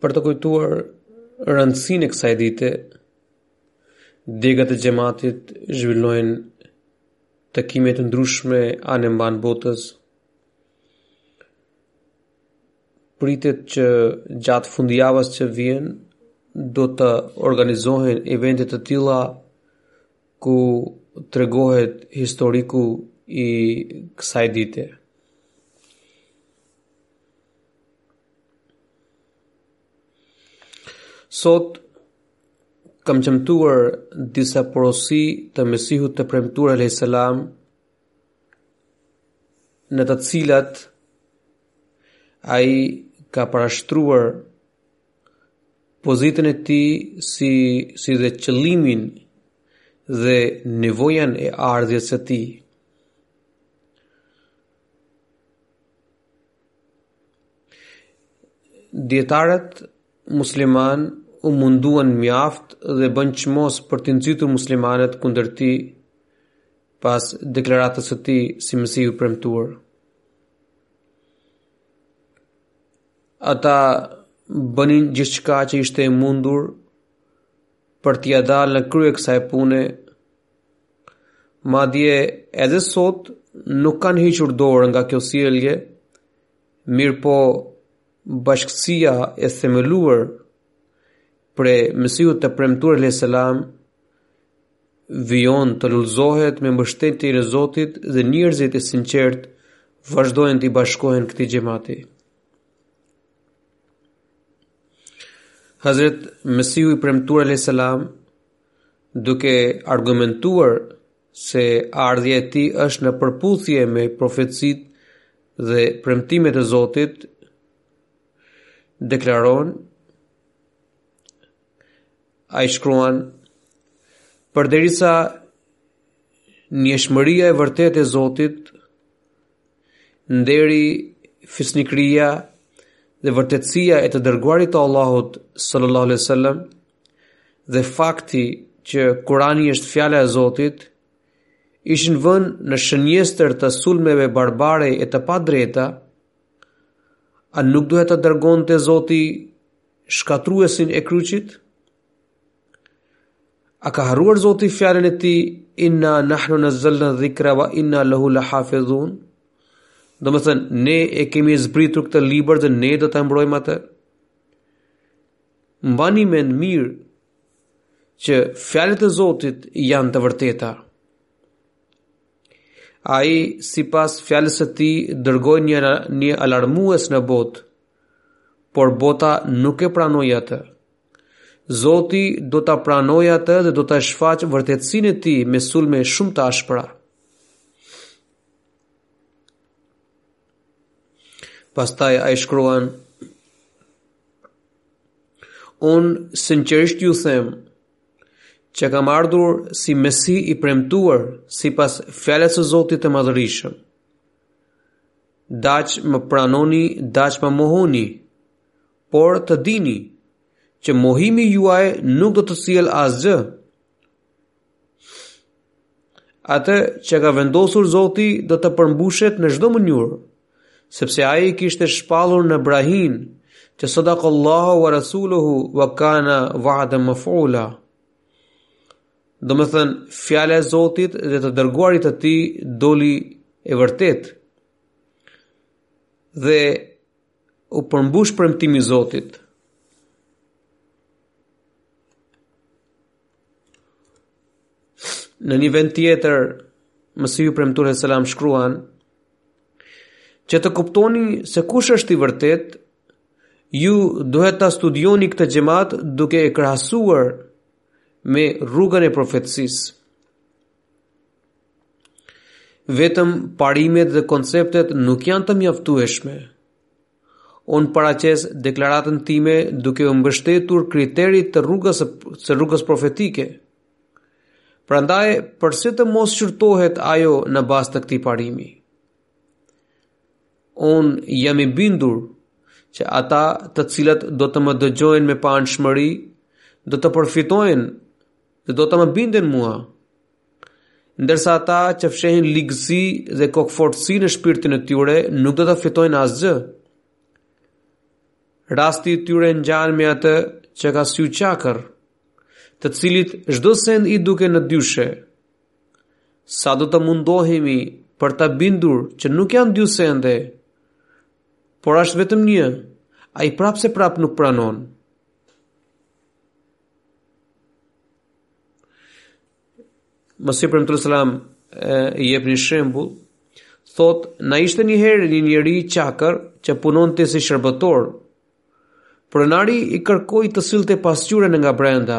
Për të kujtuar rëndësinë e kësaj dite, degët e xhamatit zhvillojnë takime të ndryshme anembanë botës. Pritet që gjatë fundjavës që vjen do të organizohen evente të tilla ku tregohet historiku i kësaj dite. Sot kam qëmtuar disa porosi të Mesihut të Premtuar alayhis salam në të cilat ai ka parashtruar pozitën e tij si dhe qëllimin dhe nevojën e ardhjes së tij. Dijetarët muslimanë u munduan mjaft dhe bënë çmos për t'i nxitur muslimanët kundër tij pas deklaratës së tij si Mesihu i Premtuar. Ata bënin gjithçka që ishte e mundur për t'ia dalë në krye kësaj pune. Madje edhe sot nuk kanë hequr dorë nga kjo sjellje, mirëpo bashkësia e themeluar prej Mesihut të Premtuar alayhis salam vijon të lulëzohet me mbështetjen e Zotit dhe njerëzit e sinqertë vazhdojnë t'i bashkohen këtij xhamati. Hazret Mesihu i Premtuar alayhis salam duke argumentuar se ardhja e tij është në përputhje me profecitë dhe premtimet e Zotit, deklaron ai shkruan përderisa njëshmëria e vërtetë e Zotit nderi fisnikëria dhe vërtetësia e të dërguarit të Allahut sallallahu alaihi wasallam dhe fakti që Kurani është fjala e Zotit, ishin vënë në shënjestër të sulmeve barbare e të padrejta, a nuk duhet ta dërgonte Zoti shkatërruesin e kryqit? A ka harruar Zoti fjalën e tij, inna nahnu nezzelna dhikra wa inna lëhu lë hafedhun? Domethënë, ne e kemi zbritur këtë libër dhe ne do ta mbrojmë atë? Mbani mend mirë që fjalët e Zotit janë të vërteta. Ai, sipas fjalës së tij, dërgoi një alarmues në botë, por bota nuk e pranoi atë. Zoti do ta pranojë atë dhe do ta shfaqë vërtetësinë e tij me sulme shumë të ashpra. Pastaj ai shkruan Unë sinqerisht ju them që kam ardhur si Mesih i premtuar sipas fjalës së Zotit të madhërishëm. Daç më pranoni, daç më mohoni, por të dini që mohimi juaj nuk do të sjellë asgjë, Atë që e ka vendosur Zoti do të përmbushet në çdo mënyrë, sepse ai kishte shpallur në Brahin që sadakallahu wa rasuluhu wa kana wa'dan maf'ula. Domethënë fjala e Zotit dhe të dërguarit të tij doli e vërtetë. Dhe u përmbush premtimi i Zotit. Në një vend tjetër, Mesihu i Premtuar alejhi selam shkruan, që të kuptoni se kush është i vërtetë, ju duhet ta studioni këtë xhemat duke e krahasuar me rrugën e profetësisë. Vetëm parimet dhe konceptet nuk janë të mjaftueshme, Unë paraqes deklaratën time duke u mbështetur kriterit të rrugës profetike. Prandaj, përse të mos shqyrtohet ajo në bazë të këtij parimi? Unë jam i bindur që ata të cilët do të më dëgjojnë me paanshmëri do të përfitojnë dhe do të më binden mua. Ndërsa ata që fshehin ligësi dhe kokëfortësi në shpirtin e tyre nuk do të fitojnë asgjë. Rasti i tyre ngjan me atë që ka sy çakër, të cilit çdo send i duken dyshe. Sado të mundohemi për ta bindur që nuk janë dy sende, por është vetëm një, ai prapëseprapë nuk pranon. Mesihu i Premtuar alejhi selam jep një shembul, thotë, na ishte një herë një njeri çakër që punonte si shërbëtor. Pronari i kërkoi të sillte pasqyrën nga brenda,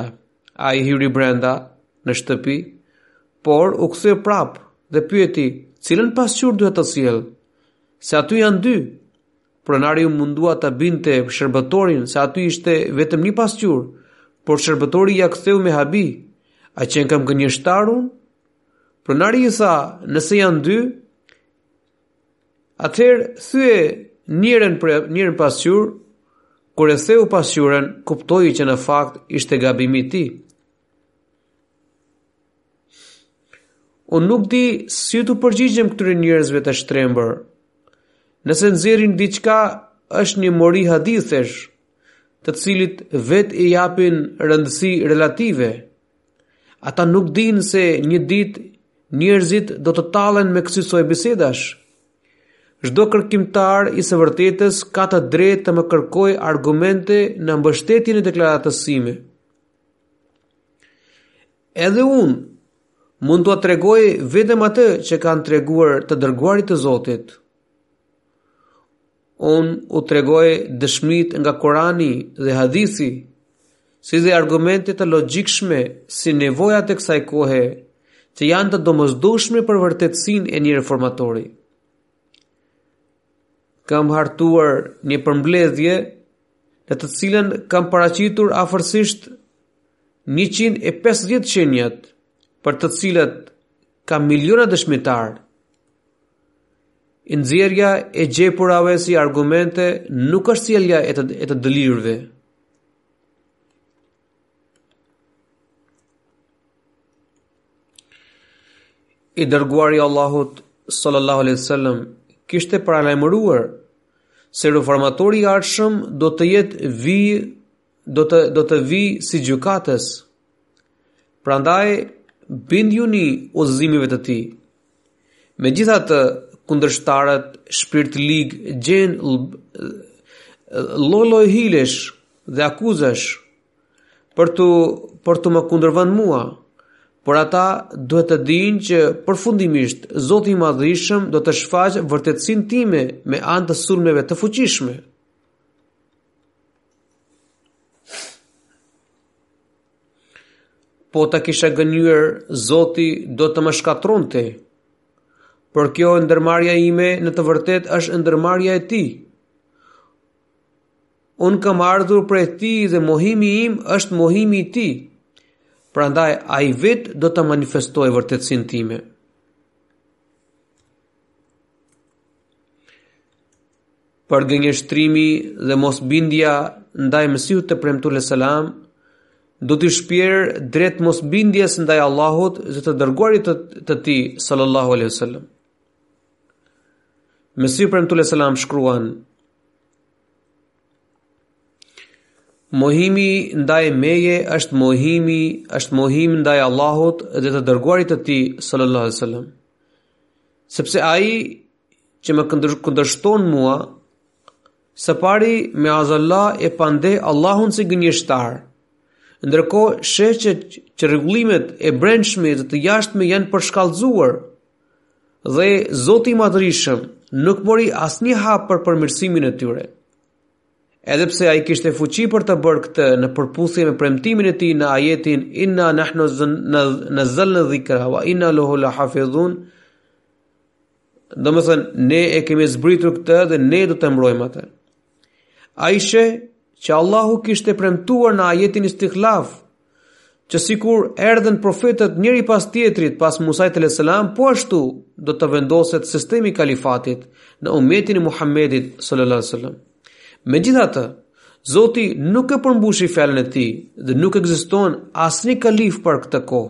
ai hyri brenda në shtëpi, por u kthye prapë dhe pyeti, cilën pasqyrë duhet të sjell? Se aty janë dy, Pronari u mundua ta bindte shërbëtorin se aty ishte vetëm një pasqyrë, por shërbëtori ia ktheu me habi, A qenkam gënjeshtar unë? Pronari i tha, nëse janë dy, atëherë thye njërën për njërën pasqyrë, kur e theu pasqyrën, kuptoi që në fakt ishte gabimi i tij. Unë nuk di si t'u përgjigjem këtyre njerëzve të shtrembër. Nëse nxjerrin diçka, është një mori hadithesh, të cilit vetë i japin rëndësi relative. Ata nuk dinë se një ditë njerëzit do të tallen me kësisoj bisedash. Çdo kërkimtar i së vërtetës ka të drejtë të më kërkojë argumente në mbështetjen e deklaratës sime. Edhe unë mund t'ua tregoj vetëm atë që kanë treguar të dërguarit të Zotit. Unë u tregoj dëshmitë nga Korani dhe Hadithi, si dhe argumente të logjikshme si nevojat e kësaj kohe, që janë të domosdoshme për vërtetësinë e një reformatori. Kam hartuar një përmbledhje në të cilën kam paraqitur afërsisht 150 shenjat për të cilat kam miliona dëshmitarë. Nxjerrja e gjepurave si argumente nuk është sjellja e të, e të dëlirëve. I dërguari i Allahut sallallahu alaihi wasallam kishte paralajmëruar se reformatori i ardhshëm do të jetë vij do të do të vijë si gjykatës. Prandaj bindjuni udhëzimeve të tij. Megjithatë, kundërshtarët shpirtligë gjejnë lloj-lloj hilesh dhe akuzash për të për t'u më kundërvënë mua. Por ata duhet të dinë që përfundimisht Zoti i Madhërishëm do të shfaqë vërtetësinë time me anë të sulmeve të fuqishme. Po të kisha gënjyer, Zoti do të më shkatërronte. Por kjo ndërmarrje ime në të vërtetë është ndërmarrja e tij. Unë kam ardhur prej tij dhe mohimi im është mohimi i tij. Prandaj ai vetë do ta manifestojë vërtetësinë time. Përgënjeshtrimi dhe mosbindja ndaj Mesihut të Premtuar alejhi selam do të shpjerë drejt mosbindjes ndaj Allahut dhe të dërguarit të, të Tij sallallahu alaihi wasallam. Mesihu i Premtuar alejhi selam shkruan: Mohimi ndaj meje është mohimi, është mohim ndaj Allahut dhe të dërguarit të Tij sallallahu alaihi wasallam. Sepse ai që më kundërshton mua, së pari maazallah e pandeh Allahun si gënjeshtar. Ndërkohë, sheh se çrregullimet e brendshme dhe të jashtme janë përshkallëzuar dhe Zoti i Madhërishëm nuk mori asnjë hap për përmirësimin e tyre. Edhe pse ai kishte fuqi për të bërë këtë në përputhje me premtimin e tij në ajetin inna nahnu nazzalna dhikra wa inna lahu la hafidhun, Domethënë, ne e kemi zbritur këtë dhe ne do ta mbrojmë atë. Ai sheh që Allahu kishte premtuar në ajetin Istikhlaf, që sikur erdhën profetët njëri pas tjetrit pas Musait alejhi selam, po ashtu do të vendoset sistemi i kalifatit në umetin e Muhammedit sallallahu alaihi wasallam. Megjithatë, Zoti nuk e përmbushi fjalën e tij dhe nuk ekziston asnjë kalif për këtë kohë.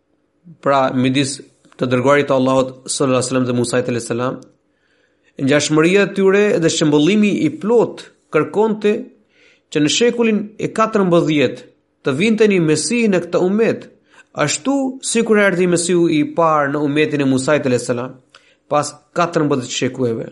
Pra, midis të dërguarit të Allahut sallallahu alaihi wasallam dhe Musait alayhis salam, ngjashmëria e tyre dhe shëmbëllimi i plotë kërkonte që në shekullin e 14 të vinte një mesih në këtë umet, ashtu sikur erdhi mesihu i parë në umetin e Musait alejhi selam, pas 14 shekujve.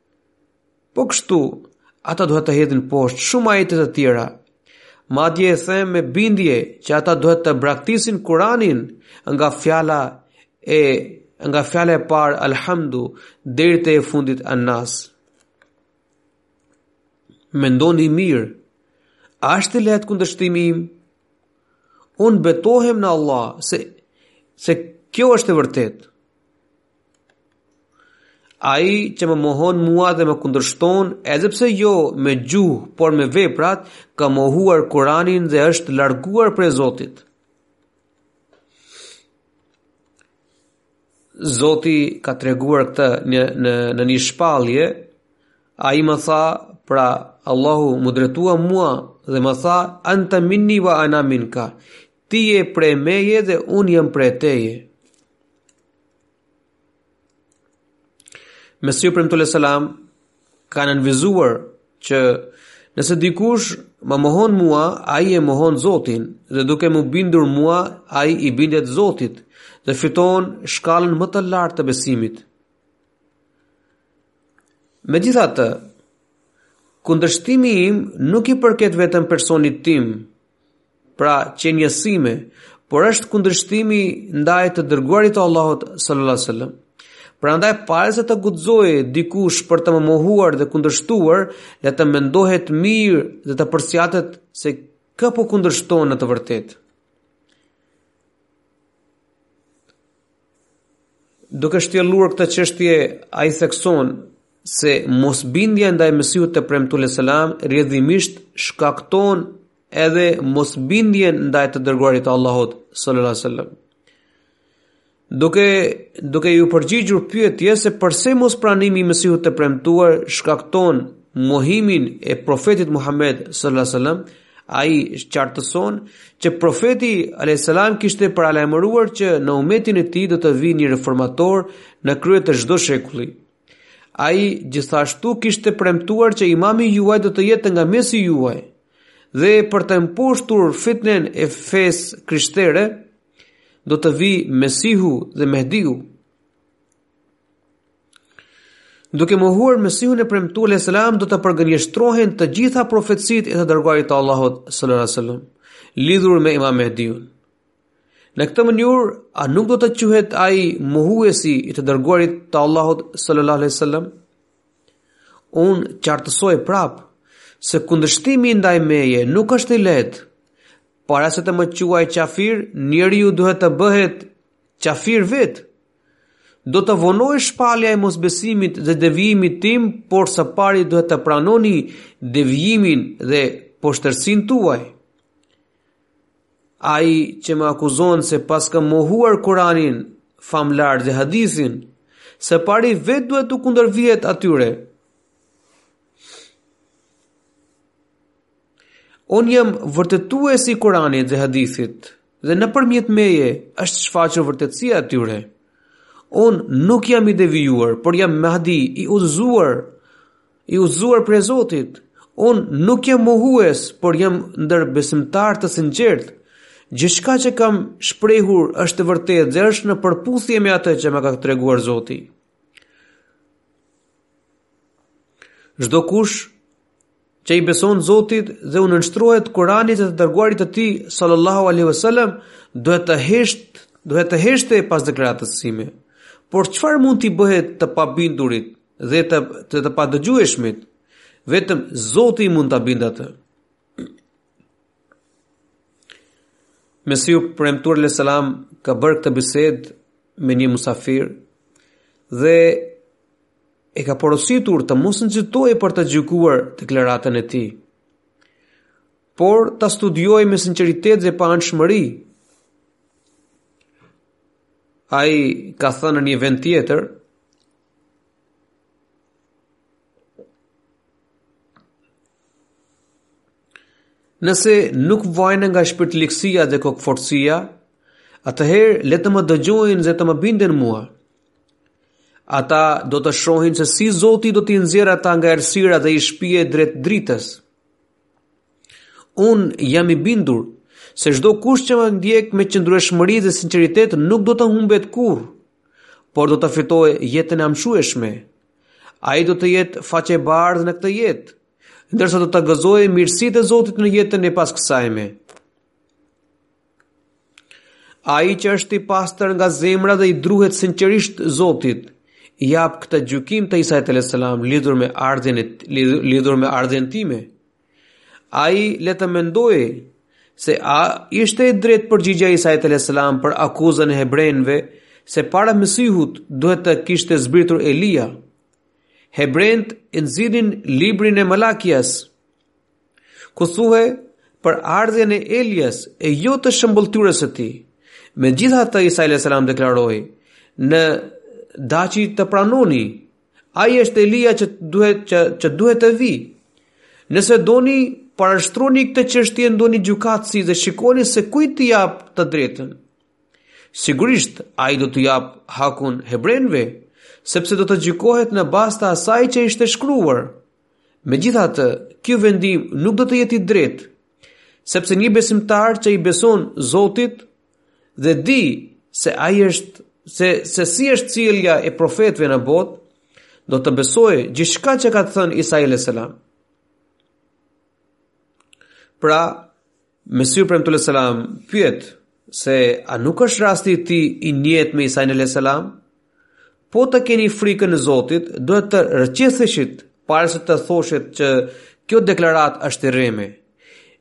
Po kështu, ata duhet të hedhin poshtë shumë ajete të tjera. Madje e them me bindje që ata duhet të braktisin Kur'anin nga fjala e nga fjala e parë Alhamdu deri te e fundit An-Nas. Mendoni mirë. A është i lehtë kundërshtimi im? Unë betohem në Allah se se kjo është e vërtetë. Ai që më mohon mua dhe më kundërshton, edhe pse jo me gjuhë, por me veprat, ka mohuar Kur'anin dhe është larguar prej Zotit. Zoti ka treguar këtë në në në një shpallje. Ai më tha, pra Allahu m'u drejtua mua dhe më tha, "Anta minni wa ana minka." Ti je prej meje dhe unë jam prej teje. Mesihu i Premtuar alejhi selam ka nënvizuar që nëse dikush më mohon mua, ai e mohon Zotin dhe duke m'u bindur mua, ai i bindet Zotit dhe fiton shkallën më të lartë të besimit. Megjithatë, kundërshtimi im nuk i përket vetëm personit tim, pra, qenies sime, por është kundërshtimi ndaj të dërguarit të Allahut sallallahu alaihi wasallam. Prandaj para se të guxojë dikush për të më mohuar dhe kundërshtuar, le të mendohet mirë dhe të përsiatet se kë po kundërshton në të vërtetë. Duke shtjelluar këtë çështje, ai thekson se mosbindja ndaj Mesihut të Premtuar alejhi selam rrjedhimisht shkakton edhe mosbindjen ndaj të dërguarit të Allahut sallallahu alaihi wasallam. Duke duke iu përgjigjur pyetjes se përse mospranimi i Mesihut të Premtuar shkakton mohimin e profetit Muhammed sallallahu alaihi wasallam, Ai qartëson që profeti alayhis salam kishte paralajmëruar që në umetin e tij do të vijë një reformator në krye të çdo shekulli. Ai gjithashtu kishte premtuar që imami juaj do të jetë nga mesi juaj dhe për të mposhtur fitnen e fesë së krishterë do të vijë Mesihu dhe Mehdiu. Duke mohuar Mesihun e premtuar alejhi selam do të përgënjeshtrohen të gjitha profecitë e të dërguarit të Allahut sallallahu alaihi wasallam lidhur me Imam Mehdiun. Në këtë mënyrë, a nuk do të quhet ai mohuesi i të dërguarit të Allahut sallallahu alaihi wasallam? Unë qartësoj prapë se kundërshtimi ndaj meje nuk është i lehtë. Para se të më quajë qafir, njeriu duhet të bëhet qafir vetë. Do të vonojë shpallja e mosbesimit dhe devijimit tim, por së pari duhet të pranoni devijimin dhe poshtërsinë tuaj. Ai që më akuzon se paskam mohuar Kur'anin famëlartë dhe hadithin, së pari vetë duhet t'u kundërvihet atyre. Unë jam vërtetues i Kur'anit dhe hadithit. Dhe nëpërmjet meje është shfaqur vërtetësia e tyre. Unë nuk jam i devijuar, por jam Mahdi i udhëzuar, i udhëzuar prej Zotit. Unë nuk jam mohues, por jam ndër besimtarët e sinqertë. Gjithçka që kam shprehur është e vërtetë dhe është në përputhje me atë që më ka treguar Zoti. Çdokush që i beson Zotit dhe u nënshtrohet Kur'anit dhe të dërguarit të tij sallallahu alaihi wasallam, duhet të hesht, duhet të heshtë pas deklaratës sime. Por çfarë mund t'i bëhet të pabindurit dhe të të, të padëgjueshmit? Vetëm Zoti mund ta bindë atë. Mesihu i Premtuar alejhi selam ka bërë këtë bisedë me një musafir dhe e ka porositur të mos nxitojë për ta gjykuar deklaratën e tij, por ta studiojë me sinqeritet dhe paanshmëri. Ai ka thënë në një vend tjetër, Nëse nuk vuajnë nga shpirtlikësia dhe kokëfortësia, atëherë le të më dëgjojnë dhe të më binden mua, Ata do të shohin se si Zoti do t'i nxjerrë ata nga errësira dhe i shpie drejt dritës. Unë jam i bindur se çdokush që më ndjek me qëndrueshmëri dhe sinqeritet nuk do të humbet kurrë, por do të fitojë jetën e amshueshme. Ai do të jetë faqebardhë në këtë jetë, ndërsa do të gëzojë mirësitë e Zotit në jetën e paskëtajme. Ai që është i pastër nga zemra dhe i druhet sinqerisht Zotit, i jap këtë gjykim të Isait alayhis salam lidhur me ardhjen e lidhur me ardhjen time. Ai le të mendojë se a ishte e drejtë përgjigja e Isait alayhis salam për akuzën e hebrenëve se para Mesihut duhet të kishte zbritur Elia. Hebrenjtë e nxirrin librin e Malakias, ku thuhej për ardhjen e Elias e jo të shëmbëlltyrës së tij. Megjithatë Isa alejhi selam deklaroi, në daçi të pranoni, ai është Elia që duhet, që, që duhet të vijë. Nëse doni, parashtroni këtë çështje ndonjë gjykatësi dhe shikoni se kujt t'i japë të drejtën. Sigurisht, ai do t'i japë hakun hebrenjve, sepse do të gjykohet në bazë të asaj që ishte shkruar. Megjithatë, kjo vendim nuk do të jetë i drejtë, sepse një besimtar që i beson Zotit dhe di se ai është se, se si është sjellja e profetëve në botë, do të besojë gjithçka që ka thënë Isai alejhi selam. Pra, Mesihu i Premtuar alejhi selam pyet se a nuk është rasti i tij i njëjtë me Isain alejhi selam? Po të keni frikën e Zotit, duhet të rrëqetheshit para se të thoshit që kjo deklaratë është e rreme.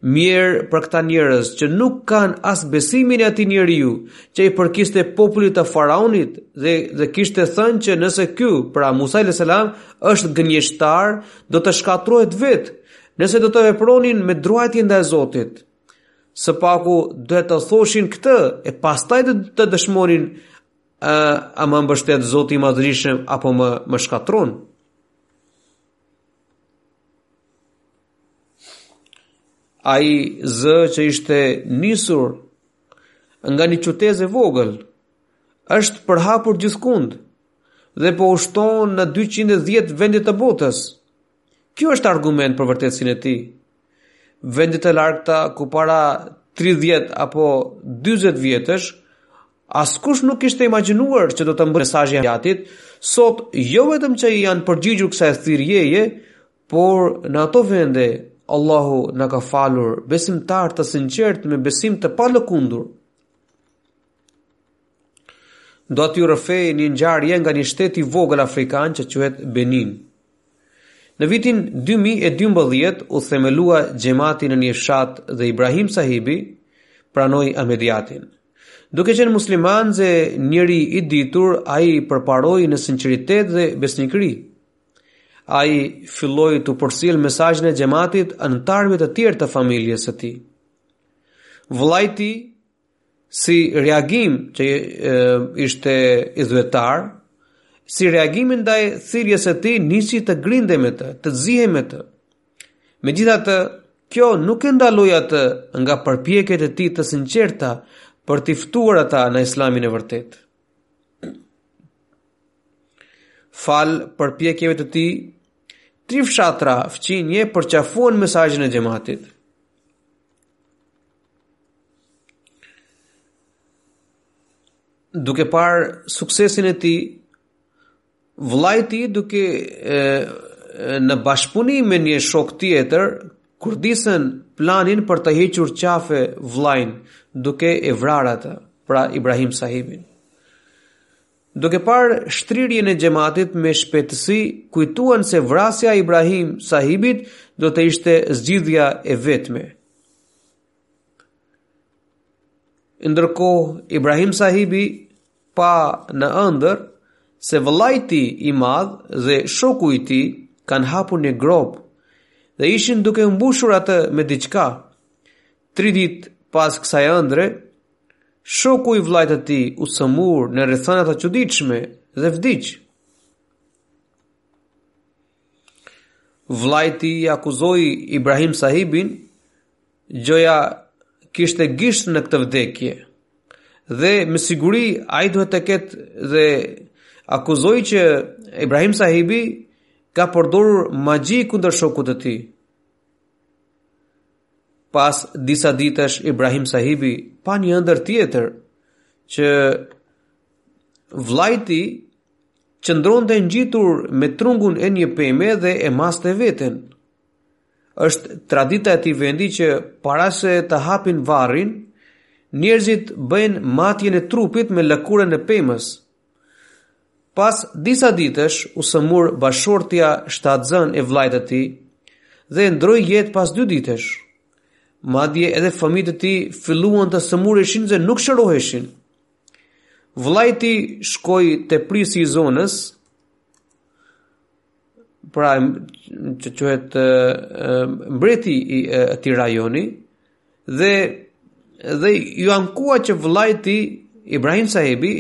Mjerë për këta njerëz që nuk kanë as besimin e atij njeriu, që i përkiste popullit të faraonit dhe, dhe kishte thënë që nëse ky, pra Musai alejhi selam, është gënjeshtar, do të shkatërrohet vetë, Nëse do të vepronin me druajtje ndaj Zotit, së paku duhet të thoshin këtë e pastaj do të dëshmonin a, a më mbështet Zoti i Madhërishëm apo më më shkatërron. Ai zë që ishte nisur nga një qytezë e vogël është përhapur gjithkund dhe po ushton në 210 vende të botës. Kjo është argument për vërtetësinë e tij. Vende të largëta ku para 30 apo 40 vjetësh askush nuk kishte imagjinuar që do të mbërrijë mesazhi i Ahmediatit, sot jo vetëm që i janë përgjigjur kësaj thirrjeje, por në ato vende Allahu na ka falur besimtarë të sinqertë me besim të palëkundur. Do t'ju rëfej një ngjarje nga një shtet i vogël afrikan që quhet Benin. Në vitin 2012 u themelua xhemati në një fshat dhe Ibrahim Sahibi pranoi Ahmediatin. Duke qenë musliman dhe njeri i ditur, ai përparoi në sinqeritet dhe besnikëri. Ai filloi t'u përcjellë mesazhin e xhematit anëtarëve të tjerë të familjes së tij. Vëllai i tij Si reagim që ishte idhujtar, si reagim ndaj thirrjes së tij nisi të grindej me të, të zihej me të. Megjithatë, kjo nuk e ndaloi atë nga përpjekjet e tij të sinqerta për t'i ftuar ata në Islamin e vërtetë. Falë përpjekjeve të tij, tri fshatra fqinje përqafuan mesazhin e xhematit. duke parë suksesin e tij, vëllai i tij duke e, e, në bashkëpunim me një shok tjetër kurdisën planin për të hequr qafe vëllain duke e vrarë atë, pra Ibrahim Sahibin. Duke parë shtrirjen e xhematit me shpejtësi, kujtuan se vrasja e Ibrahim Sahibit do të ishte zgjidhja e vetme. Ndërkohë, Ibrahim Sahibi pa në ëndërr se vëllai i tij i madh dhe shoku i tij kanë hapur një gropë dhe ishin duke mbushur atë me diçka. Tri ditë pas kësaj ëndrre, shoku i vëllait të tij u sëmur në rrethana të çuditshme dhe vdiq. Vëllai i tij akuzoi Ibrahim Sahibin, gjoja kishte gisht në këtë vdekje. Dhe me siguri ai duhet të ketë dhe akuzoi që Ibrahim Sahibi ka përdorur magji kundër shokut të tij. Pas disa ditësh Ibrahim Sahibi pa një ëndërr tjetër që vëllai i tij Qëndronte ngjitur me trungun e një peme dhe e maste veten. Është tradita e atij vendi që para se të hapin varrin, njerëzit bëjnë matjen e trupit me lëkurën e pemës. Pas disa ditësh u sëmur bashkëshortja shtatzënë e vëllait të tij dhe ndërroi jetë pas dy ditësh. Madje edhe fëmijët e tij filluan të sëmureshin dhe nuk shëroheshin. Vëllai i tij shkoi te prijësi i zonës, pra që quhet mbreti i atij rajoni dhe dhe iu ankua që vëllai i tij Ibrahim Sahibi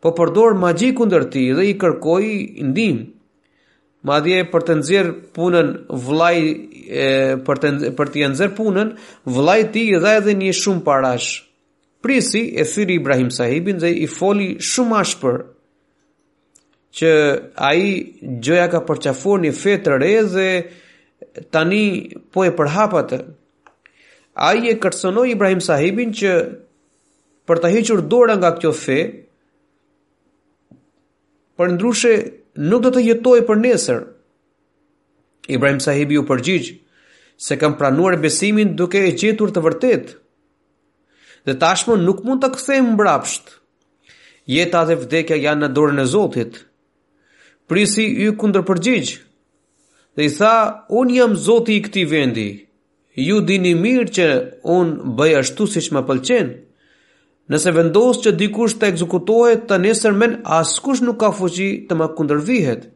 po përdor magji kundër tij dhe i kërkoi ndihmë. Madje për të nxjerrë punën vëllai, e, për të, për të nxjerrë punën, vëllai i tij i dha edhe një shumë parash. Prijësi e thirri Ibrahim Sahibin dhe i foli shumë ashpër që ai gjoja ka përqafuar një fe të re dhe tani po e përhap atë. Ai e kërcënoi Ibrahim Sahibin që për të hequr dora nga kjo fe, përndryshe nuk do të jetojë për nesër. Ibrahim Sahibi u përgjigj se kam pranuar besimin duke e gjetur të vërtetë. Dhe tashmë nuk mund të kthehem mbrapsht. Jeta dhe vdekja janë në dorën e Zotit. Prijësi iu kundërpërgjigj. Dhe i tha, unë jam Zoti i këtij vendi. Ju dini mirë që unë bëj ashtu siç më pëlqen. Nëse vendos që dikush të ekzekutohet të nesërmen, askush nuk ka fuqi të më kundërvihet.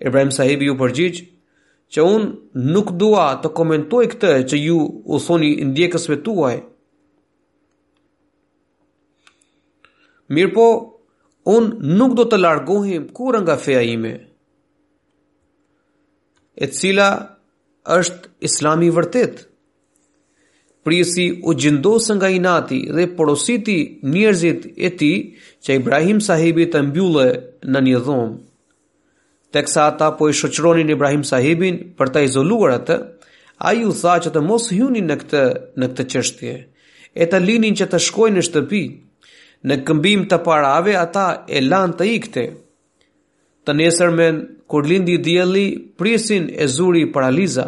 Ibrahim Sahibi iu përgjigj që unë nuk dua të komentoj këtë që ju u thoni ndjekësve tuaj. Mirëpo, unë nuk do të largohem kurrë nga feja ime, e cila është islami i vërtetë, Prijësi u xhindos nga inati dhe porositi njerëzit e tij që Ibrahim Sahibi të mbyllej në një dhomë. Teksa ata po e shoqëronin Ibrahim Sahibin për ta izoluar atë, ai u tha që të mos hynin në këtë, në këtë çështje, e ta linin që të shkojë në shtëpi. Në këmbim të parave ata e lanë të ikte. Të nesërmen, kur lindi dielli, prijësin e zuri paraliza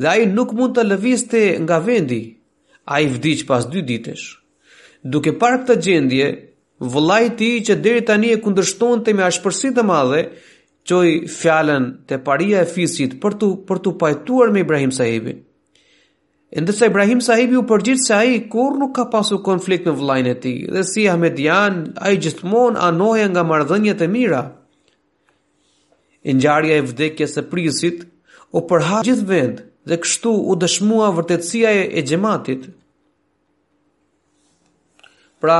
dhe ai nuk mund të lëvizte nga vendi. Ai vdiq pas dy ditësh. Duke parë këtë gjendje, vëllai i tij që deri tani e kundërshtonte me ashpërsi të madhe, çoi fjalën te paria e fisit për t'u, për t'u pajtuar me Ibrahim Sahibin. E ndërsa Ibrahim Sahibi u përgjigj se ai kurrë nuk ka pasur konflikt me vëllanë e tij dhe si Ahmedian ai gjithmonë anohej nga marrëdhëniet e mira. E ngjarja e vdekjes së prijësit u përhap gjithë vendit dhe kështu u dëshmua vërtetësia e xhematit. Pra,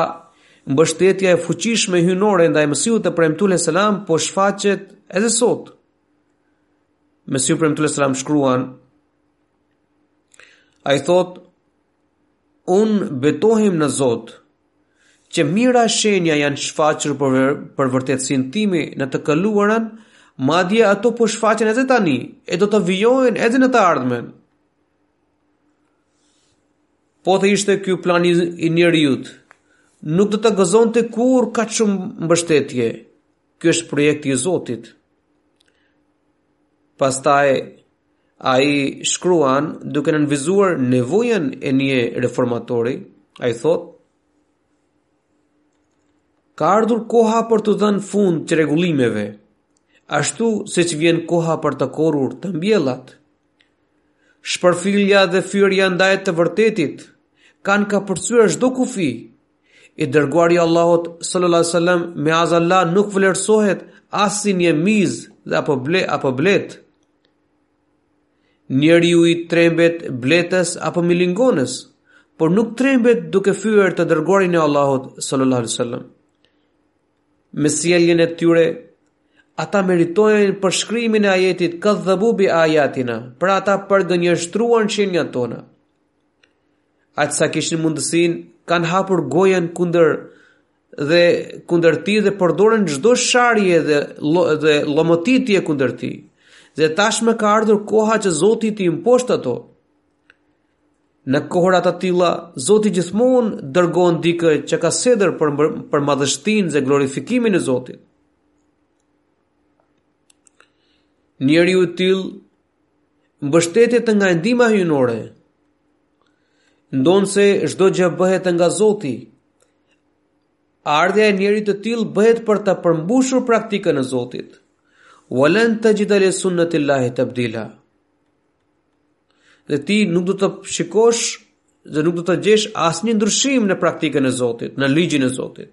mbështetja e fuqishme hyjnore ndaj Mesihut të Premtuar alejhi selam po shfaqet edhe sot. Mesihu i Premtuar alejhi selam shkruan: Ai thotë, unë betohem në Zot, që mijëra shenja janë shfaqur për, për vërtetësinë time në të kaluarën, madje ato po shfaqen edhe tani, e do të vijojnë edhe në të ardhmen. Po të ishte ky plan i njeriut, nuk do të gëzonte kurrë kaq shumë mbështetje, Ky është projekti i Zotit. Pastaj ai shkruan duke nënvizuar nevojën e një reformatori, ai thotë Ka ardhur koha për t'u dhënë fund çrregullimeve, ashtu siç vjen koha për të korrur të mbjellat. Shpërfillja dhe fyerja ndaj të vërtetit kanë kapërcyer çdo kufi. I dërguari i Allahut sallallahu alaihi wasallam maazallah nuk vlerësohet as si një mizë dhe apo ble apo bletë. Njeriu i trembet bletës apo milingonës, por nuk trembet duke fyer të dërguarin e Allahut sallallahu alaihi wasallam. Me sjelljen e tyre ata meritojnë përshkrimin e ajetit kedhdhebu bi ajatina, pra ata përgënjeshtruan shenjat tona. Aq sa kishin mundësinë, kanë hapur gojën kundër dhe kundër tij dhe përdorën çdo sharje dhe, llo, dhe llomotitje kundër tij. Dhe tashmë ka ardhur koha që Zoti t'i mposhtë ato. Në kohërat e tilla, Zoti gjithmonë dërgon dikë që ka sedër për, për madhështinë dhe glorifikimin e Zotit. Njeriu i tillë mbështetet nga ndihma hyjnore. Ndonëse çdo gjë bëhet nga zoti, ardhja e njeriut të tillë bëhet për të përmbushur praktikën e zotit. Wa lan tagjida li sunnatillahi tabdila. Dhe ti nuk do të shikosh dhe nuk do të gjesh asnjë ndryshim në praktikën e zotit, në ligjin e zotit.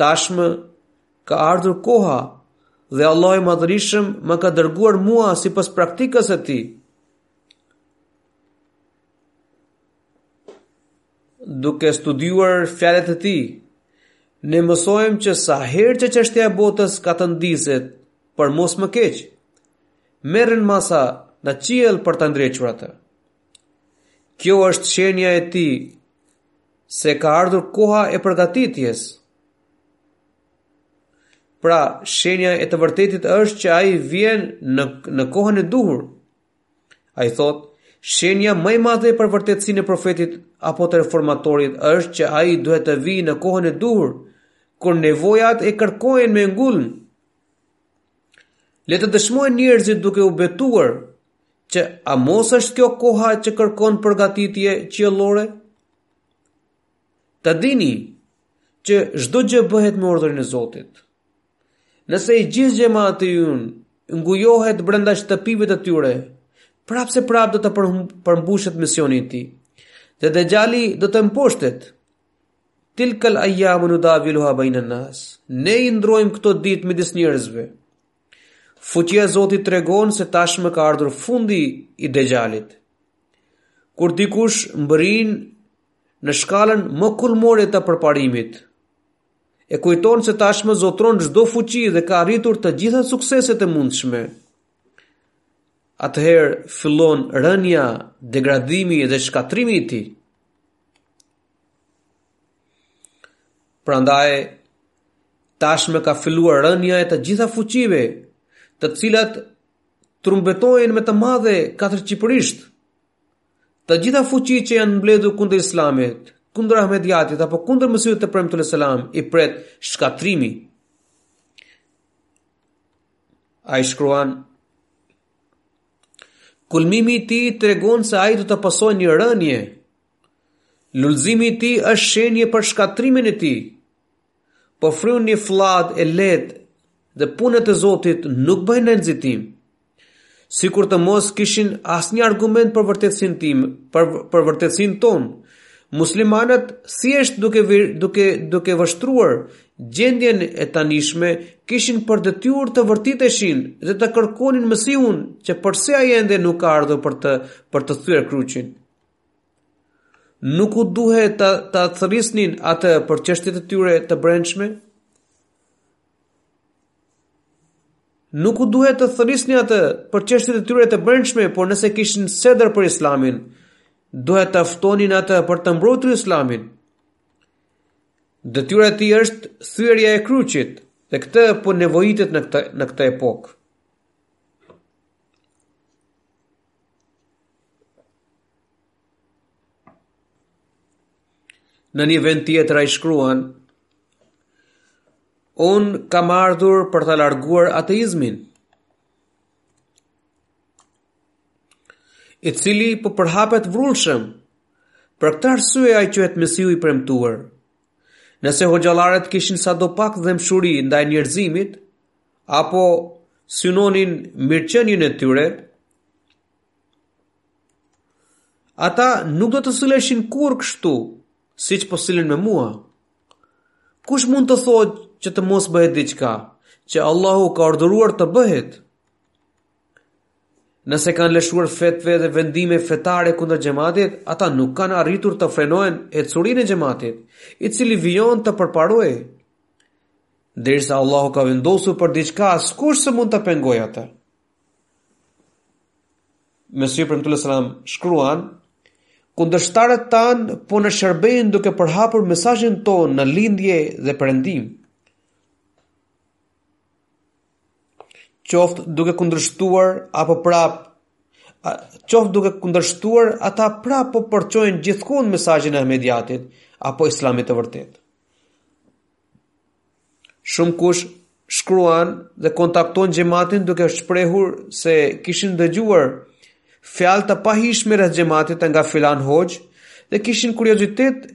Tashmë ka ardhur koha dhe Allahu i madhërishëm më ka dërguar mua sipas praktikës së tij. Duke studiuar fjalët e tij, ne mësojmë që sa herë që çështja e botës katandiset, për mos më keq, merren masa në qiell për ta ndrequr atë. Kjo është shenja e tij se ka ardhur koha e përgatitjes. Pra, shenja e të vërtetit është që ai vjen në në kohën e duhur. Ai thotë, shenja më e madhe për vërtetësinë e profetit apo të reformatorit është që ai duhet të vijë në kohën e duhur, kur nevojat e kërkojnë me ngulm. Le të dëshmojnë njerëzit duke u betuar që a mos është kjo koha që kërkon përgatitje qiellore? Ta dini që çdo gjë bëhet me urdhrin e Zotit. Nëse i gjithë xhemati ynë ngujohet brenda shtëpive të tyre, prapëseprapë do të përmbushet misioni i tij. Dhe Dexhali do të mposhtet. Tilkal ayyamu nudawiluha bainan nas. Ne i ndërrojmë këto ditë midis njerëzve. Fuqia e Zotit tregon se tashmë ka ardhur fundi i Dexhalit. Kur dikush mbërrin në shkallën më kulmore të përparimit, e kujton se tashmë zotëron çdo fuqi dhe ka arritur të gjitha sukseset e mundshme. Atëherë fillon rënia, degradimi dhe shkatërrimi i tij. Prandaj tashmë ka filluar rënia e të gjitha fuqive, të cilat trumbetojnë me të madhe katërçipërisht. Të gjitha fuqitë që janë mbledhur kundër Islamit, kundër Ahmediatit apo kundër Mesihut të Premtuar alejhi selam i pret shkatërrimi. Ai shkruan Kulmimi i tij tregon se ai do ta pasojë një rënie Lulëzimi i tij është shenjë për shkatërrimin e tij. Po fryn një fllad e lehtë dhe punët e Zotit nuk bëhen me nxitim. Sikur të mos kishin asnjë argument për vërtetësinë tim, për për vërtetësinë tonë. Muslimanët thjesht duke vir, duke duke vështruar gjendjen e tanishme kishin për detyrë të vërtiteshin dhe të kërkonin Mesihun që përse ai ende nuk ka ardhur për të për të thyer kryqin. Nuk u duhet ta, ta thërrisnin atë për çështjet e tyre të brendshme? Nuk u duhet të thërrisnin atë për çështjet e tyre të brendshme, por nëse kishin sedër për islamin, duhet ta ftonin atë për të mbrojtur islamin. Detyra e tij është thyerja e kryqit, dhe kjo po nevojitet në këtë në këtë epokë. Në një vend tjetër ai shkruan: Unë kam ardhur për të larguar ateizmin, i cili po përhapet vrullshëm. Për këtë arsye ai quhet Mesihu i premtuar. Nëse hoxhallarët kishin sadopak dhembshuri ndaj njerëzimit, apo synonin mirëqenien e tyre, ata nuk do të silleshin kurrë kështu, siç po sillen me mua. Kush mund të thotë që të mos bëhet diçka, që Allahu ka urdhëruar të bëhet? Nëse kanë lëshuar fetva dhe vendime fetare kundër xhamatit, ata nuk kanë arritur të frenojnë ecurinë e xhamatit, i cili vijon të përparojë. Derisa Allahu ka vendosur për diçka, askush s'mund ta pengojë atë. Mesihu i Premtuar alejhi selam shkruan, kundërshtarët tanë po na shërbejnë duke përhapur mesazhin tonë në lindje dhe perëndim. Qoftë duke kundërshtuar apo prapë, qoftë duke kundërshtuar ata prapë po përçojnë gjithkund mesazhin e Ahmediatit apo islamit të vërtetë. Shumëkush shkruan dhe kontakton xhematin duke shprehur se kishin dëgjuar fjalë të pahijshme rreth xhematit nga filan hoxhë dhe kishin kuriozitet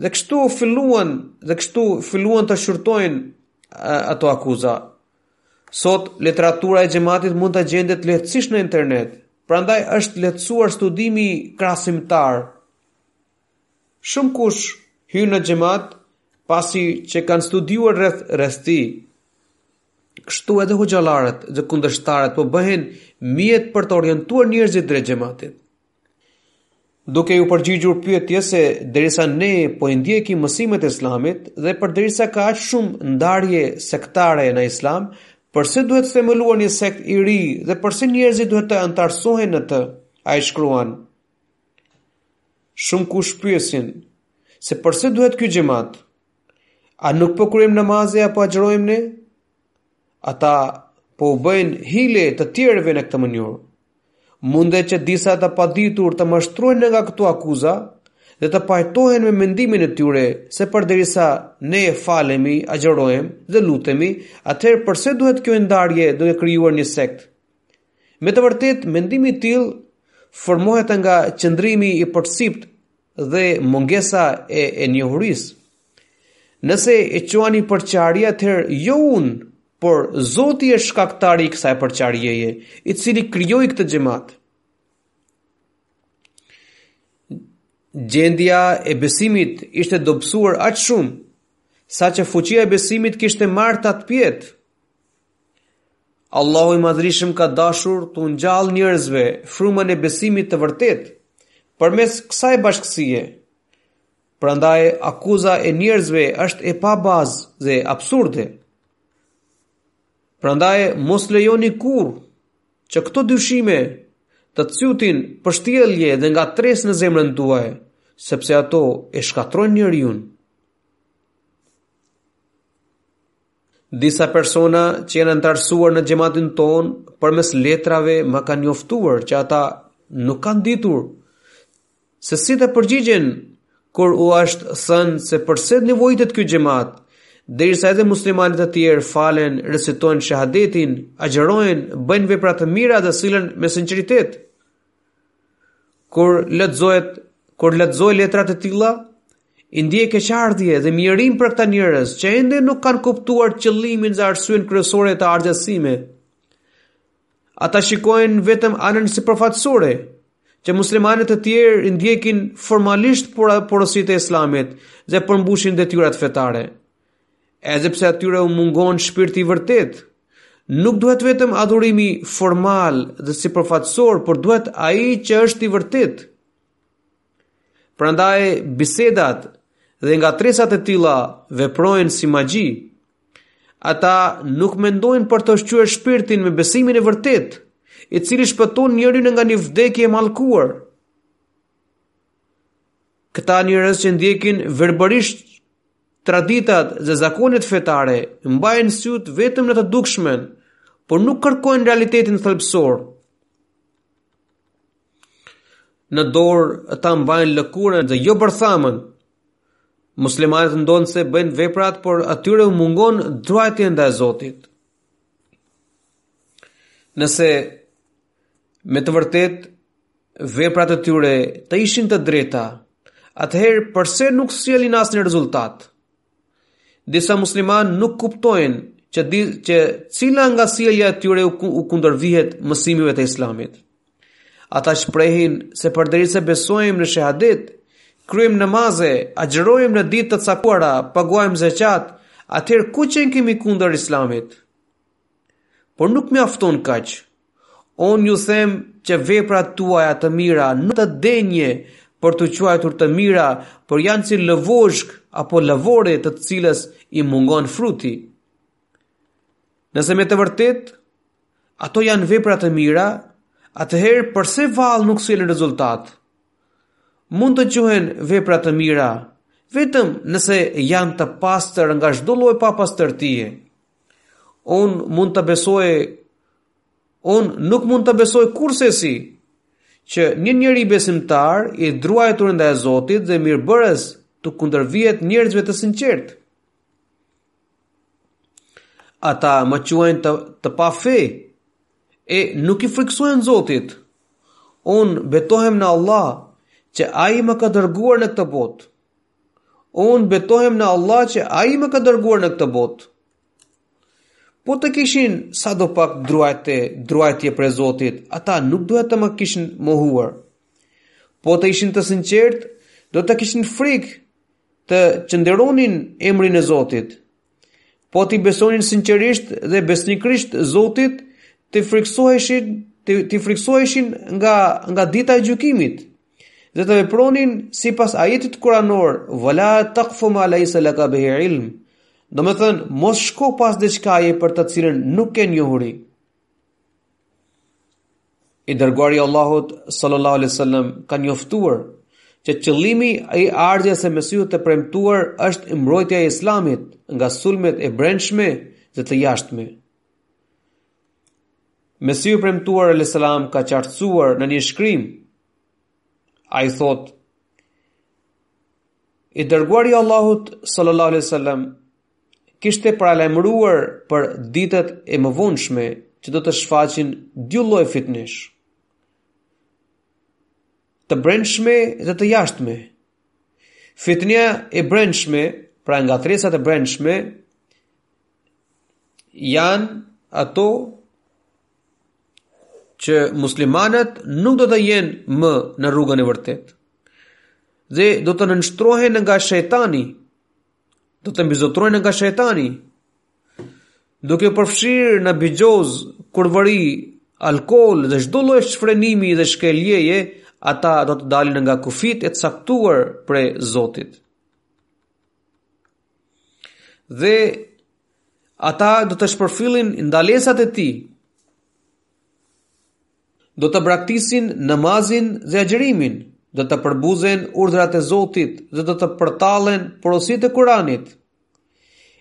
dhe kështu filluan dhe kështu filluan të shqyrtojnë ato akuza. Sot literatura e xhematit mund të gjendet lehtësisht në internet. Prandaj është lehtësuar studimi krahasimtar. Shumëkush hyn në xhemat pasi që kanë studiuar rreth rreth tij. Kështu edhe hoxhallarët dhe kundërshtarët po bëhen mjet për të orientuar njerëzit drejt xhematit. Duke iu përgjigjur pyetjes se derisa ne po i ndjekim mësimet e Islamit dhe përderisa ka aq shumë ndarje sektare në Islam, përse duhet themeluar një sekt i ri dhe përse njerëzit duhet të anëtarësohen në të, ai shkruan: Shumëkush pyesin se përse duhet ky xhemat? A nuk po kryejmë namaze apo agjërojmë ne? Ata po u bëjnë hile të tjerëve në këtë mënyrë. Mundet që disa të paditur të mashtrohen nga këto akuza dhe të pajtohen me mendimin e tyre se përderisa ne falemi, agjërojmë dhe lutemi, atëherë përse duhet kjo ndarje duke krijuar një sekt? Me të vërtetë, mendimi i tillë formohet nga qëndrimi i përciptë dhe mungesa e e njohurisë. Nëse e quani përçarje, atëherë jo unë, por Zoti është shkaktari i kësaj përçarjeje, i cili krijoi këtë xhemat. Gjendja e besimit ishte dobësuar aq shumë saqë fuqia e besimit kishte marrë tatëpjetën. Allahu i madhërishëm ka dashur t'u ngjallë njerëzve frymën e besimit të vërtetë përmes kësaj bashkësie. Prandaj akuza e njerëzve është e pabazë dhe absurde. Prandaj mos lejoni kurrë që këto dyshime të cytin pështjellje dhe ngatërresë në zemrën tuaj, sepse ato e shkatërrojnë njeriun. Disa persona që janë anëtarësuar në xhematin tonë përmes letrave më kanë njoftuar që ata nuk kanë ditur se si të përgjigjen kur u është thënë se përse të nevojitet ky xhemat, derisa edhe muslimanët e tjerë falen, recitojnë shahadetin, agjërojnë, bëjnë vepra të mira dhe sillen me sinqeritet. Kur lexohet, kur lexoj letra të tilla, i ndjej keqardhje dhe mjerim për këta njerëz që ende nuk kanë kuptuar qëllimin dhe arsyen kryesore të ardhjes sime. Ata shikojnë vetëm anën sipërfaqësore, që muslimanët e tjerë i ndjekin formalisht porositë e Islamit dhe përmbushin detyrat fetare. Edhe pse atyre u mungon shpirti i vërtetë, nuk duhet vetëm adhurimi formal dhe sipërfaqësor, por duhet ai që është i vërtetë. Prandaj, bisedat dhe ngatërresat e tilla veprojnë si magji. Ata nuk mendojnë për të ushqyer shpirtin me besimin e vërtetë, i cili shpëton njeriun nga një vdekje e mallkuar. Këta njerëz që ndjekin verbërisht traditat dhe zakonet fetare, mbajnë sytë vetëm në të dukshmen, por nuk kërkojnë realitetin thelbësor. Në dorë ata mbajnë lëkurën dhe jo bërthamën. Muslimanët ndonëse bëjnë veprat, por atyre u mungon druajtja ndaj Zotit. Nëse Me të vërtetë, veprat e tyre të ishin të drejta, atëherë përse nuk sjellin asnjë rezultat? Disa muslimanë nuk kuptojnë që di që cila nga sjellja e tyre u kundërvihet mësimeve të Islamit. Ata shprehin se përderisa besojmë në shehadet, kryejmë namaze, agjërojmë në ditë të caktuara, paguajmë zeqatë, atëherë ku qenkemi kundër Islamit? Por nuk mjafton kaq. Unë ju them që veprat tuaja të mira nuk të denja për t'u quajtur të mira, por janë si lëvozhgë apo lëvore të cilës i mungon fruti. Nëse me të vërtetë, ato janë vepra të mira, atëherë përse vallë nuk sjellin rezultat? Mund të quhen vepra të mira vetëm nëse janë të pastër nga çdo lloj papastërtie. Unë mund ta besoj Unë nuk mund ta besoj kurrsesi që një njeri besimtar i druajtur ndaj Zotit dhe mirëbërës t'u kundërvihet njerëzve të sinqertë. Ata më quajnë të, të pafe e nuk i frikësohen Zotit. Unë betohem në Allah që ai më ka dërguar në këtë botë. Unë betohem në Allah që ai më ka dërguar në këtë botë. Po të kishin sadopak druajte, druajtje prej Zotit, ata nuk duhet të më kishin mohuar. Po të ishin të sinqertë, do të kishin frikë të çnderonin emrin e Zotit. Po t'i besonin sinqerisht dhe besnikërisht Zotit, t'i frikësoheshin, t'i, t'i frikësoheshin nga nga dita e gjykimit dhe të vepronin sipas ajetit kuranor, "Wala taqfu ma laysa laka bihi ilm." Domethënë, mos shko pas diçkaje për të cilën nuk ke njohuri. I dërguari i Allahut sallallahu alaihi wasallam ka njoftuar që qëllimi i ardhjes së Mesihut të premtuar është mbrojtja e Islamit nga sulmet e brendshme dhe të jashtme. Mesihu i premtuar alaihi salam ka qartësuar në një shkrim ai thotë i dërguari i Allahut sallallahu alaihi wasallam kishte paralajmëruar për ditët e mëvonshme që do të shfaqen dy lloj fitnesh, të brendshme dhe të jashtme. Fitnja e brendshme, pra ngatërresat e brendshme, janë ato që muslimanët nuk do të jenë më në rrugën e vërtetë dhe do të nënshtrohen nga shejtani do të mbizotërohen nga shejtani duke u përfshirë në bixhoz, kurvëri, alkool dhe çdo lloj shfrenimi dhe shkeljeje, ata do të dalin nga kufijtë e caktuar prej Zotit. Dhe ata do të shpërfillin ndalesat e tij. Do të braktisin namazin dhe agjërimin, do të përbuzen urdhrat e Zotit dhe do të përtallen porositë e Kur'anit.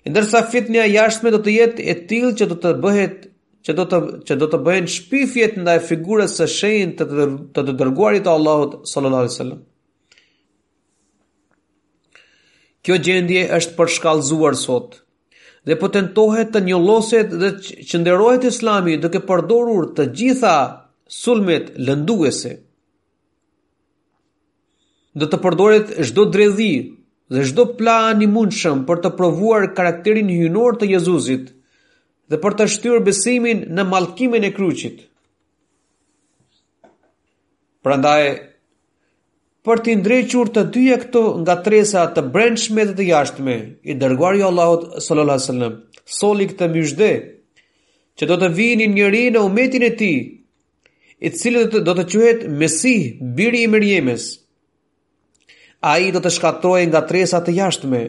E ndërsa fitnja e jashtme do të jetë e tillë që do të bëhet që do të që do të bëhen shpifjet ndaj figurës së shenjtë të të, të dërguarit të Allahut sallallahu alaihi wasallam. Kjo gjendje është përshkallëzuar sot. Dhe po tentohet të njolloset dhe çnderohet islami duke përdorur të gjitha sulmet lënduese. Do të përdoret çdo dredhi dhe çdo plan i mundshëm për të provuar karakterin hyjnor të Jezusit dhe për të shtyrë besimin në mallkimin e kryqit. Prandaj, Për t'i ndrequr të dyja këto ngatërresa të brendshme dhe të jashtme, i dërguari i Allahut sallallahu alaihi wasallam soli këtë myzhde që do të vijë një njeri në umetin e tij, i cili do të, do të quhet Mesih, biri i Mërjemes. Ai do të shkatërrojë ngatërresat e jashtme,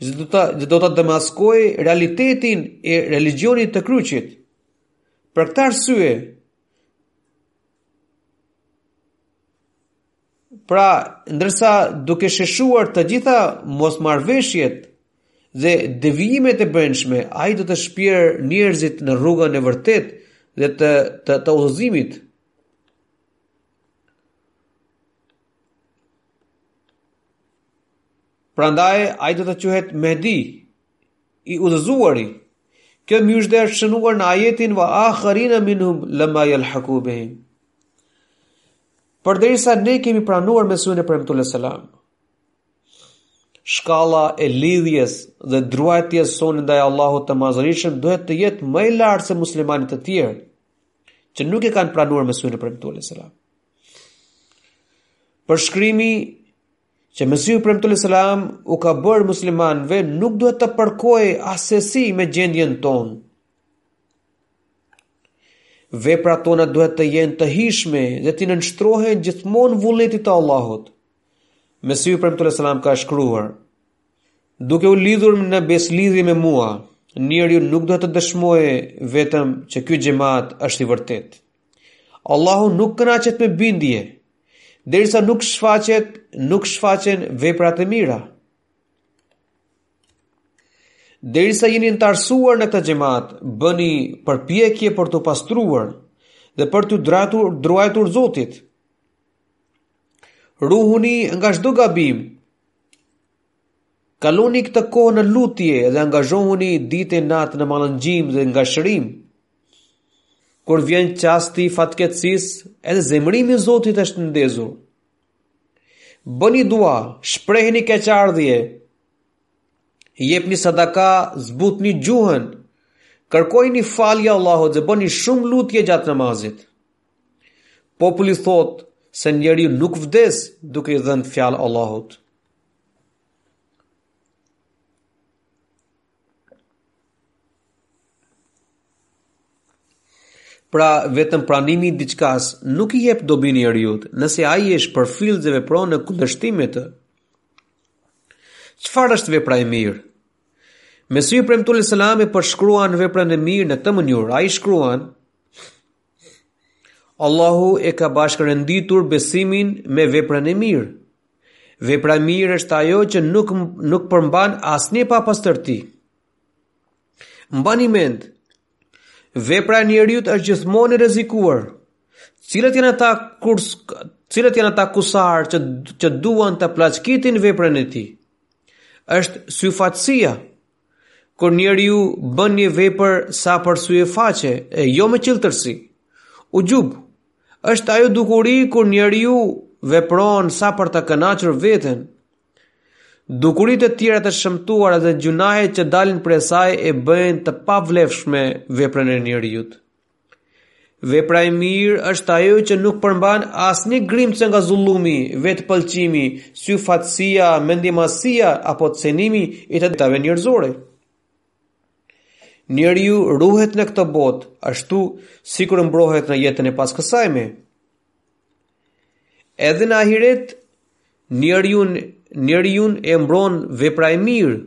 që do të, do ta demaskojë realitetin e religjionit të kryqit. Për këtë arsye, Pra, ndërsa duke sheshuar të gjitha mosmarrëveshjet dhe devijimet e brendshme, ai do të shpjerë njerëzit në rrugën e vërtetë dhe të, të, të udhëzimit. Prandaj, ai do të quhet Mehdi, i udhëzuari. Kjo myzhde është shënuar në ajetin wa akharina minhum lama yalhaqu bihim. Përderisa ne kemi pranuar Mesihun e Premtuar alejhi selam. Shkalla e lidhjes dhe druajtjes sonë ndaj Allahut të Madhërishëm duhet të jetë më e lartë se muslimanët të tjerë që nuk e kanë pranuar Mesihun e Premtuar alejhi selam. Përshkrimi Që Mesihu i Premtuar alejhi selam u ka bërë muslimanëve nuk duhet të përkojë asesi me gjendjen tonë. Veprat tona duhet të jenë të hijshme dhe t'i nënshtrohen gjithmonë vullnetit të Allahut. Mesihu i Premtuar alejhi selam ka shkruar: Duke u lidhur në besëlidhje me mua, njeriu nuk duhet të dëshmojë vetëm që ky xhamat është i vërtetë. Allahu nuk kënaqet me bindje, derisa nuk shfaqet, nuk shfaqen veprat e mira. Derisa jeni anëtarësuar në këtë xhamat, bëni përpjekje për t'u pastruar dhe për t'iu drejtuar druajtur Zotit. Ruhuni nga çdo gabim. Kaloni këtë kohë në lutje dhe angazhohuni ditë e natë në mallëngjim dhe ngashërim. Kur vjen çasti i fatkeqësisë, edhe zemërimi i Zotit është ndezur. Bëni dua, shprehni keqardhje, jepni sadaka, zbutni gjuhën, kërkojini falje Allahut dhe bëni shumë lutje gjatë namazit. Populli thotë se njeriu nuk vdes duke i dhënë fjalë Allahut. Pra, vetëm pranimi i diçkasë nuk i jep dobi njeriut, nëse ai e shpërfill dhe vepron në kundërshtim me të. Çfarë është vepra e mirë? Mesihu i Premtuar alejhi selam e përshkruan veprën e mirë në këtë mënyrë. Ai shkruan: Allahu e ka bashkërenditur besimin me veprën e mirë. Vepra e mirë është ajo që nuk nuk përmban asnjë papastërti. Mbani mend, vepra e njeriut është gjithmonë e rrezikuar. Cilat janë ata kurs, cilat janë ata kusar që që duan të plaçkitin veprën e tij? Është syfaqësia. Kur njeriu bën një vepër sa për sy e faqe, e jo me çiltërsi. Uxhub, është ajo dukuri kur njeriu vepron sa për të kënaqur veten. Dukuritë e tjera të shëmtuara dhe gjynahet që dalin prej saj e bëjnë të pavlefshme veprën e njeriut. Vepra e mirë është ajo që nuk përmban asnjë grimcë nga zullumi, vetëpëlqimi, syfaqësia, mendjemadhësia apo cenimi i të drejtave njerëzore. Njeriu ruhet në këtë botë, ashtu sikur mbrohet në jetën e paskësajme. Edhe në ahiret, njeriu njeriun e mbron vepra e mirë.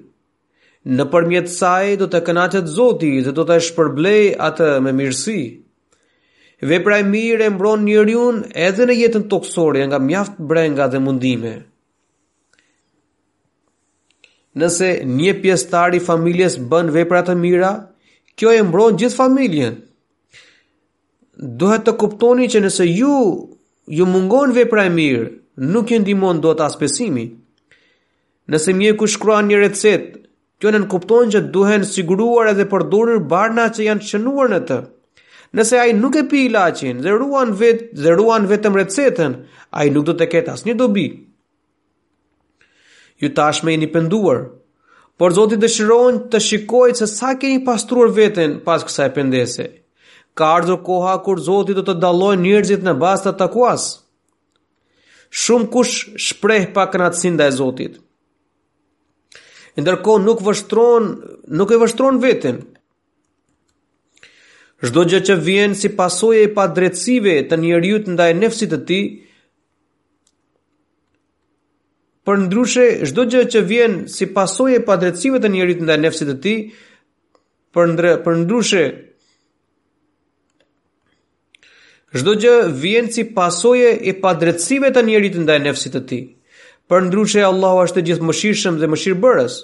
Nëpërmjet saj do të kënaqet Zoti dhe do të shpërblejë atë me mirësi. Vepra e mirë e mbron njeriun edhe në jetën tokësore nga mjaft brenga dhe mundime. Nëse një pjesëtar i familjes bën vepra të mira, kjo e mbron gjithë familjen. Duhet të kuptoni që nëse ju ju mungon vepra e mirë, nuk ju ndihmon dot as besimi. Nëse mjeku shkruan një recetë, kjo nënkupton që duhen siguruar edhe përdorur barna që janë shënuar në të. Nëse ai nuk e pi ilaçin dhe ruan vet dhe ruan vetëm recetën, ai nuk do të ketë asnjë dobi. Ju tashmë jeni penduar, por Zoti dëshiron të shikojë se sa keni pastruar veten pas kësaj pendese. Ka ardhur koha kur Zoti do të dallojë njerëzit në bazë të takuas. Shumë kush shpreh pakënaqësi ndaj Zotit. Ndërkohë nuk vështron, nuk e vështron veten. Çdo gjë që vjen si pasojë e padrejtësive të njeriut ndaj nefsit të tij, përndryshe, çdo gjë që vjen si pasojë e padrejtësive të njeriut ndaj nefsit të tij, përndrë, përndryshe Çdo gjë vjen si pasojë e padrejtësive të njeriut ndaj nefsit të tij. Përndryshe Allahu është i gjithëmëshirshëm dhe mëshirëbërës.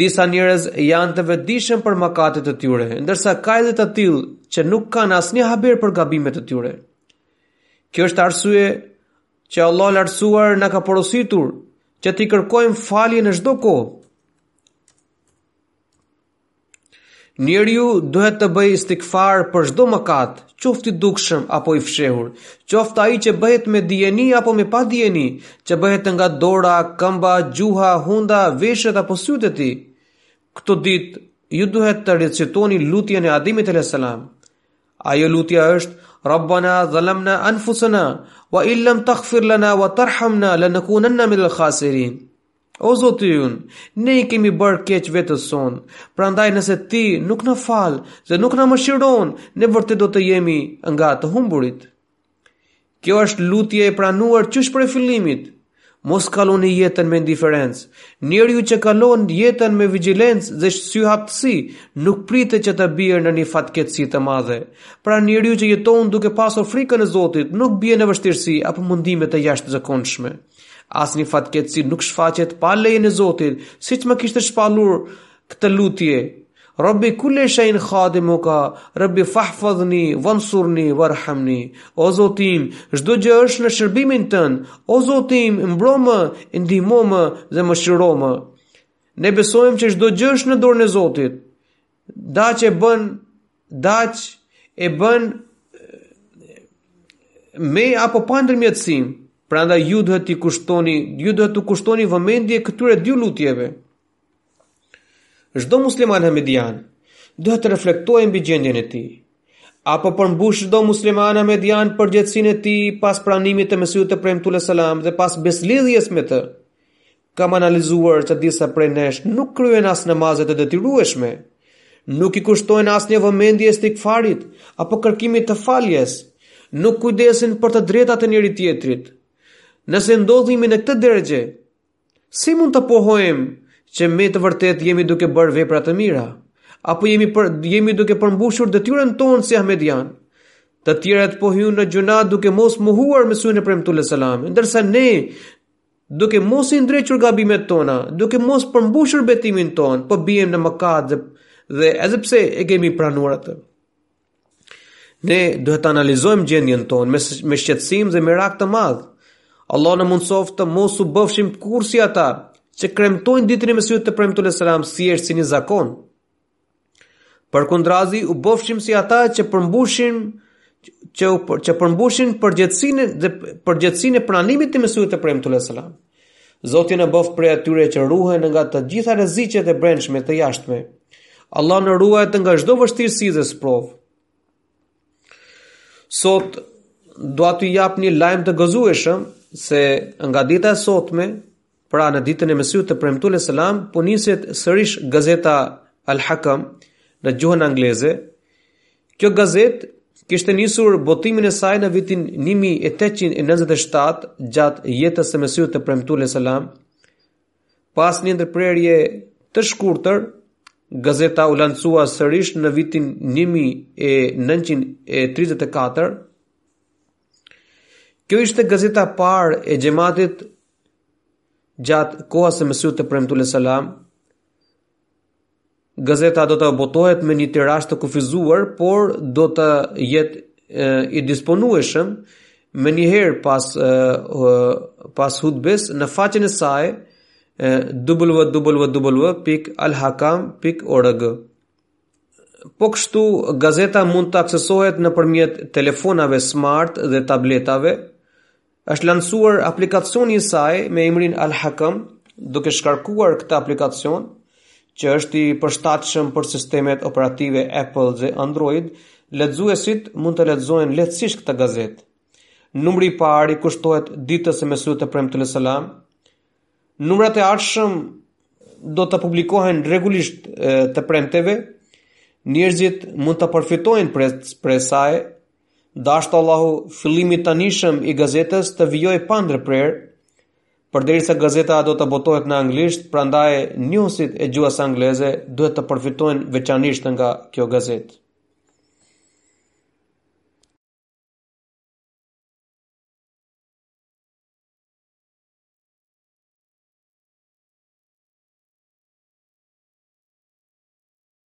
Disa njerëz janë të vetëdijshëm për mëkatet e tyre, ndërsa ka edhe të tillë që nuk kanë asnjë haber për gabimet e tyre. Kjo është arsye që Allahu i lartësuar na ka porositur që t'i kërkojmë falje në çdo kohë. Njeriu duhet të bëjë istigfar për çdo mëkat, qoftë i dukshëm apo i fshehur, qoftë ai që bëhet me dijeni apo me padijeni, që bëhet nga dora, këmba, gjuha, hunda, veshët apo sytë e tij. Këto ditë ju duhet të recitoni lutjen e Ademit alayhis salam. Ajo lutja është Rabbana zalamna anfusana wa illam taghfir lana wa tarhamna lanakunanna minal khasirin. O Zoti ynë, ne i kemi bërë keq vetes sonë, prandaj nëse ti nuk na fal dhe nuk na mëshiron, ne vërtet do të jemi nga të humburit. Kjo është lutje e pranuar qysh prej fillimit. Mos kaloni jetën me indiferencë. Njeriu që kalon jetën me vigjilencë dhe syhaptësi, nuk pritet që të bjerë në një fatkeqësi të madhe. Pra njeriu që jeton duke pasur frikën e Zotit, nuk bie në vështirësi apo mundime të jashtëzakonshme. Asnjë fatkeqësi nuk shfaqet pa lejen e Zotit, siç më kishte shpallur këtë lutje. Rabbi kullu shay'in khadimuka, Rabbi fahfazni wansurni warhamni. O Zoti im, çdo gjë është në shërbimin tënd. O Zoti im, mbromë, ndihmomë dhe mëshiromë. Ne besojmë që çdo gjë është në dorën e Zotit. Daç e bën Daç e bën me apo pa ndërmjetësim. Prandaj ju duhet t'i kushtoni, ju duhet t'u kushtoni vëmendje këtyre dy lutjeve. Çdo musliman ahmedian duhet të reflektojë mbi gjendjen e tij. A po përmbush çdo musliman ahmedian përgjegjësinë e tij pas pranimit të Mesihut të Premtuar alejhi selam dhe pas besëlidhjes me të. Kam analizuar që disa prej nesh nuk kryejnë as namazet e detyrueshme, nuk i kushtojnë asnjë vëmendje istigfarit apo kërkimit të faljes, nuk kujdesin për të drejtat e njëri-tjetrit. Nëse ndodhemi në këtë derexhe, si mund të pohojmë që me të vërtetë jemi duke bërë vepra të mira, apo jemi, për, jemi duke përmbushur detyrën tonë si ahmedianë, të tjerët po hyjnë në gjynah duke mos mohuar Mesihun e Premtuar alejhi selam, ndërsa ne duke mos i ndrequr gabimet tona, duke mos përmbushur betimin tonë, po biem në mëkat dhe dhe edhe pse e kemi pranuar atë. Ne duhet të analizojmë gjendjen tonë me me shqetësim dhe merak të madh. Allahu na mundësoftë të mos u bëfshim kurrë si ata që kremtojnë ditën e Mesihut të Premtuar alejhi selam si është si një zakon. Përkundrazi u bëfshim si ata që përmbushin që që përmbushin përgjegjësinë dhe përgjegjësinë e pranimit të Mesihut të Premtuar alejhi selam. Zoti na bëftë prej atyre që ruhen nga të gjitha rreziqet e brendshme të jashtme. Allahu na ruajttë nga çdo vështirësi dhe sprovë. Sot do t'ju jap një lajm të gëzueshëm se nga dita e sotme Pra në ditën e Mesihut të Premtuar alejhi selam po niset sërish gazeta Al Hakam në gjuhën angleze. Kjo gazetë kishte nisur botimin e saj në vitin 1897 gjatë jetës së Mesihut të Premtuar alejhi selam. Pas një ndërprerjeje të shkurtër, gazeta u lancua sërish në vitin 1934. Kjo ishte gazeta e parë e xhematit gjatë kohës së Mesihut të Premtuar alejhi selam, gazeta do të botohet me një tirazh të kufizuar, por do të jetë i disponueshëm menjëherë pas, pas hutbes në faqen e saj www.alhakam.org Po kështu, gazeta mund të aksesohet nëpërmjet telefonave smart dhe tabletave, Është lançuar aplikacioni i saj me emrin Al-Hakam, duke shkarkuar këtë aplikacion që është i përshtatshëm për sistemet operative Apple dhe Android, lexuesit mund të lexojnë lehtësisht këtë gazetë. Numri i parë i kushtohet ditës së Mesihut të Premtuar alejhi selam. Numrat e ardhshëm do të publikohen rregullisht të premteve. Njerëzit mund të përfitojnë prej saj Dashtë Allahu fillimi i tanishëm i gazetës të vijojë pa ndërprerë, përderisa gazeta do të botohet në anglisht, prandaj njohësit e gjuhës angleze duhet të përfitojnë veçanisht nga kjo gazetë.